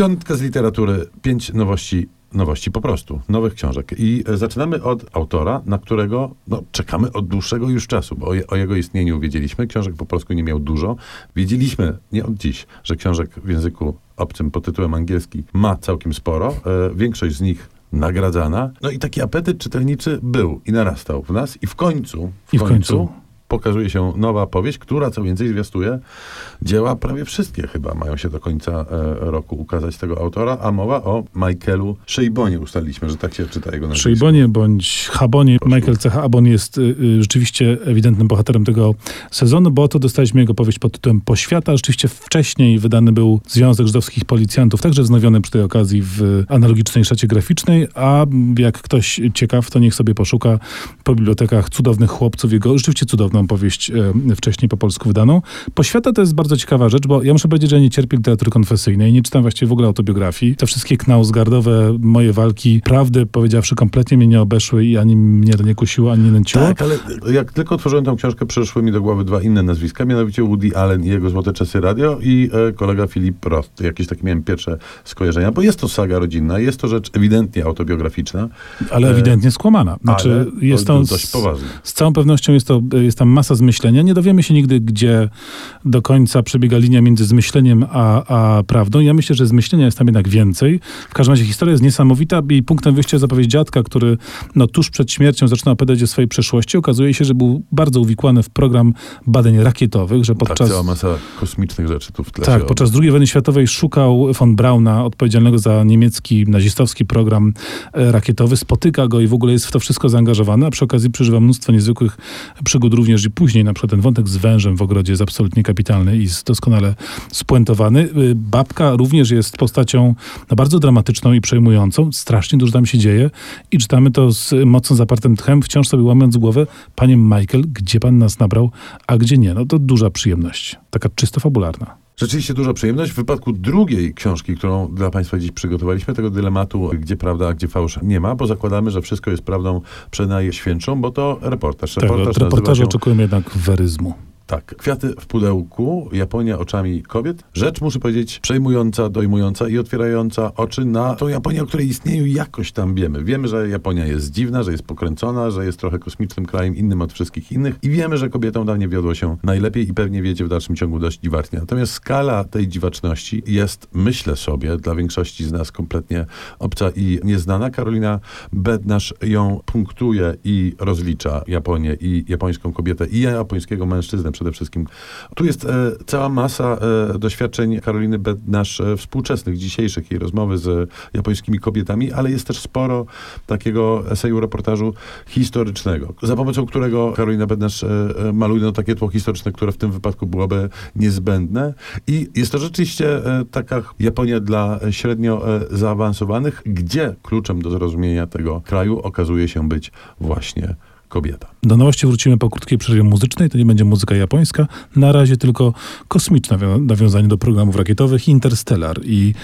Piątka z literatury, pięć nowości nowości po prostu, nowych książek. I e, zaczynamy od autora, na którego no, czekamy od dłuższego już czasu, bo o, je, o, jego istnieniu wiedzieliśmy. Książek po polsku nie miał dużo. Wiedzieliśmy, nie od dziś, że książek w języku obcym pod tytułem angielski ma całkiem sporo. E, większość z nich nagradzana. No i taki apetyt czytelniczy był i narastał w nas i w końcu, w, I w końcu, końcu pokazuje się nowa powieść, która co więcej zwiastuje dzieła prawie wszystkie chyba mają się do końca e, roku ukazać tego autora, a mowa o Michaelu Szejbonie. Ustaliliśmy, że tak się czyta jego nazwisko. Szejbonie bądź Habonie. Michael C. Habon jest y, y, rzeczywiście ewidentnym bohaterem tego sezonu, bo oto dostaliśmy jego powieść pod tytułem Poświata. Rzeczywiście wcześniej wydany był Związek Żydowskich Policjantów, także wznowiony przy tej okazji w analogicznej szacie graficznej, a jak ktoś ciekaw, to niech sobie poszuka po bibliotekach cudownych chłopców jego rzeczywiście cudowną powieść e, wcześniej po polsku wydaną. Poświata to jest bardzo ciekawa rzecz, bo ja muszę powiedzieć, że nie cierpię literatury konfesyjnej, nie czytam właściwie w ogóle autobiografii. Te wszystkie knausgardowe moje walki, prawdę powiedziawszy, kompletnie mnie nie obeszły i ani mnie to nie kusiło, ani nie nęciło. Tak, ale jak tylko otworzyłem tę książkę, przyszły mi do głowy dwa inne nazwiska, mianowicie Woody Allen i jego Złote Czasy Radio i e, kolega Filip Roth. Jakieś takie miałem pierwsze skojarzenia, bo jest to saga rodzinna, jest to rzecz ewidentnie autobiograficzna. Ale ewidentnie skłamana. Znaczy, ale jest to to dość poważne. Z całą pewnością jest, to, jest tam masa zmyślenia. Nie dowiemy się nigdy, gdzie do końca przebiega linia między zmyśleniem a, a prawdą. Ja myślę, że zmyślenia jest tam jednak więcej. W każdym razie historia jest niesamowita i punktem wyjścia jest zapowiedź dziadka, który no, tuż przed śmiercią zaczyna opowiadać o swojej przeszłości. Okazuje się, że był bardzo uwikłany w program badań rakietowych, że podczas... Tak, cała masa kosmicznych rzeczy tu w tle Tak, podczas II wojny światowej szukał von Brauna, odpowiedzialnego za niemiecki, nazistowski program e, rakietowy. Spotyka go i w ogóle jest w to wszystko zaangażowany, a przy okazji przeżywa mnóstwo niezwykłych przygód również i później. Na przykład ten wątek z wężem w ogrodzie jest absolutnie kapitalny i jest doskonale spuentowany. Y, Babka również jest postacią no, bardzo dramatyczną i przejmującą. Strasznie dużo tam się dzieje i czytamy to z mocno zapartym tchem, wciąż sobie łamiąc głowę, panie Michael, gdzie pan nas nabrał, a gdzie nie? No to duża przyjemność, taka czysto fabularna. Rzeczywiście duża przyjemność. W wypadku drugiej książki, którą dla Państwa dziś przygotowaliśmy, tego dylematu, gdzie prawda, a gdzie fałsz nie ma, bo zakładamy, że wszystko jest prawdą przenajświętszą, bo to reportaż. Tak, Reportaż od reportażu się- oczekujemy jednak weryzmu. Tak, kwiaty w pudełku, Japonia oczami kobiet. Rzecz, muszę powiedzieć, przejmująca, dojmująca i otwierająca oczy na tą Japonię, o której istnieniu jakoś tam wiemy. Wiemy, że Japonia jest dziwna, że jest pokręcona, że jest trochę kosmicznym krajem, innym od wszystkich innych i wiemy, że kobietom dawniej wiodło się najlepiej i pewnie wiecie w dalszym ciągu dość dziwacznie. Natomiast skala tej dziwaczności jest, myślę sobie, dla większości z nas kompletnie obca i nieznana. Karolina Bednarz ją punktuje i rozlicza Japonię i japońską kobietę i japońskiego mężczyznę przede wszystkim. Tu jest e, cała masa e, doświadczeń Karoliny Bednarz e, współczesnych, dzisiejszych, jej rozmowy z japońskimi kobietami, ale jest też sporo takiego eseju, reportażu historycznego, za pomocą którego Karolina Bednarz maluje no, takie tło historyczne, które w tym wypadku byłoby niezbędne. I jest to rzeczywiście taka Japonia dla średnio zaawansowanych, gdzie kluczem do zrozumienia tego kraju okazuje się być właśnie kobieta. Do nowości wrócimy po krótkiej przerwie muzycznej. To nie będzie muzyka japońska. Na razie tylko kosmiczne nawią- nawiązanie do programów rakietowych Interstellar i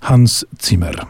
Hans Zimmer.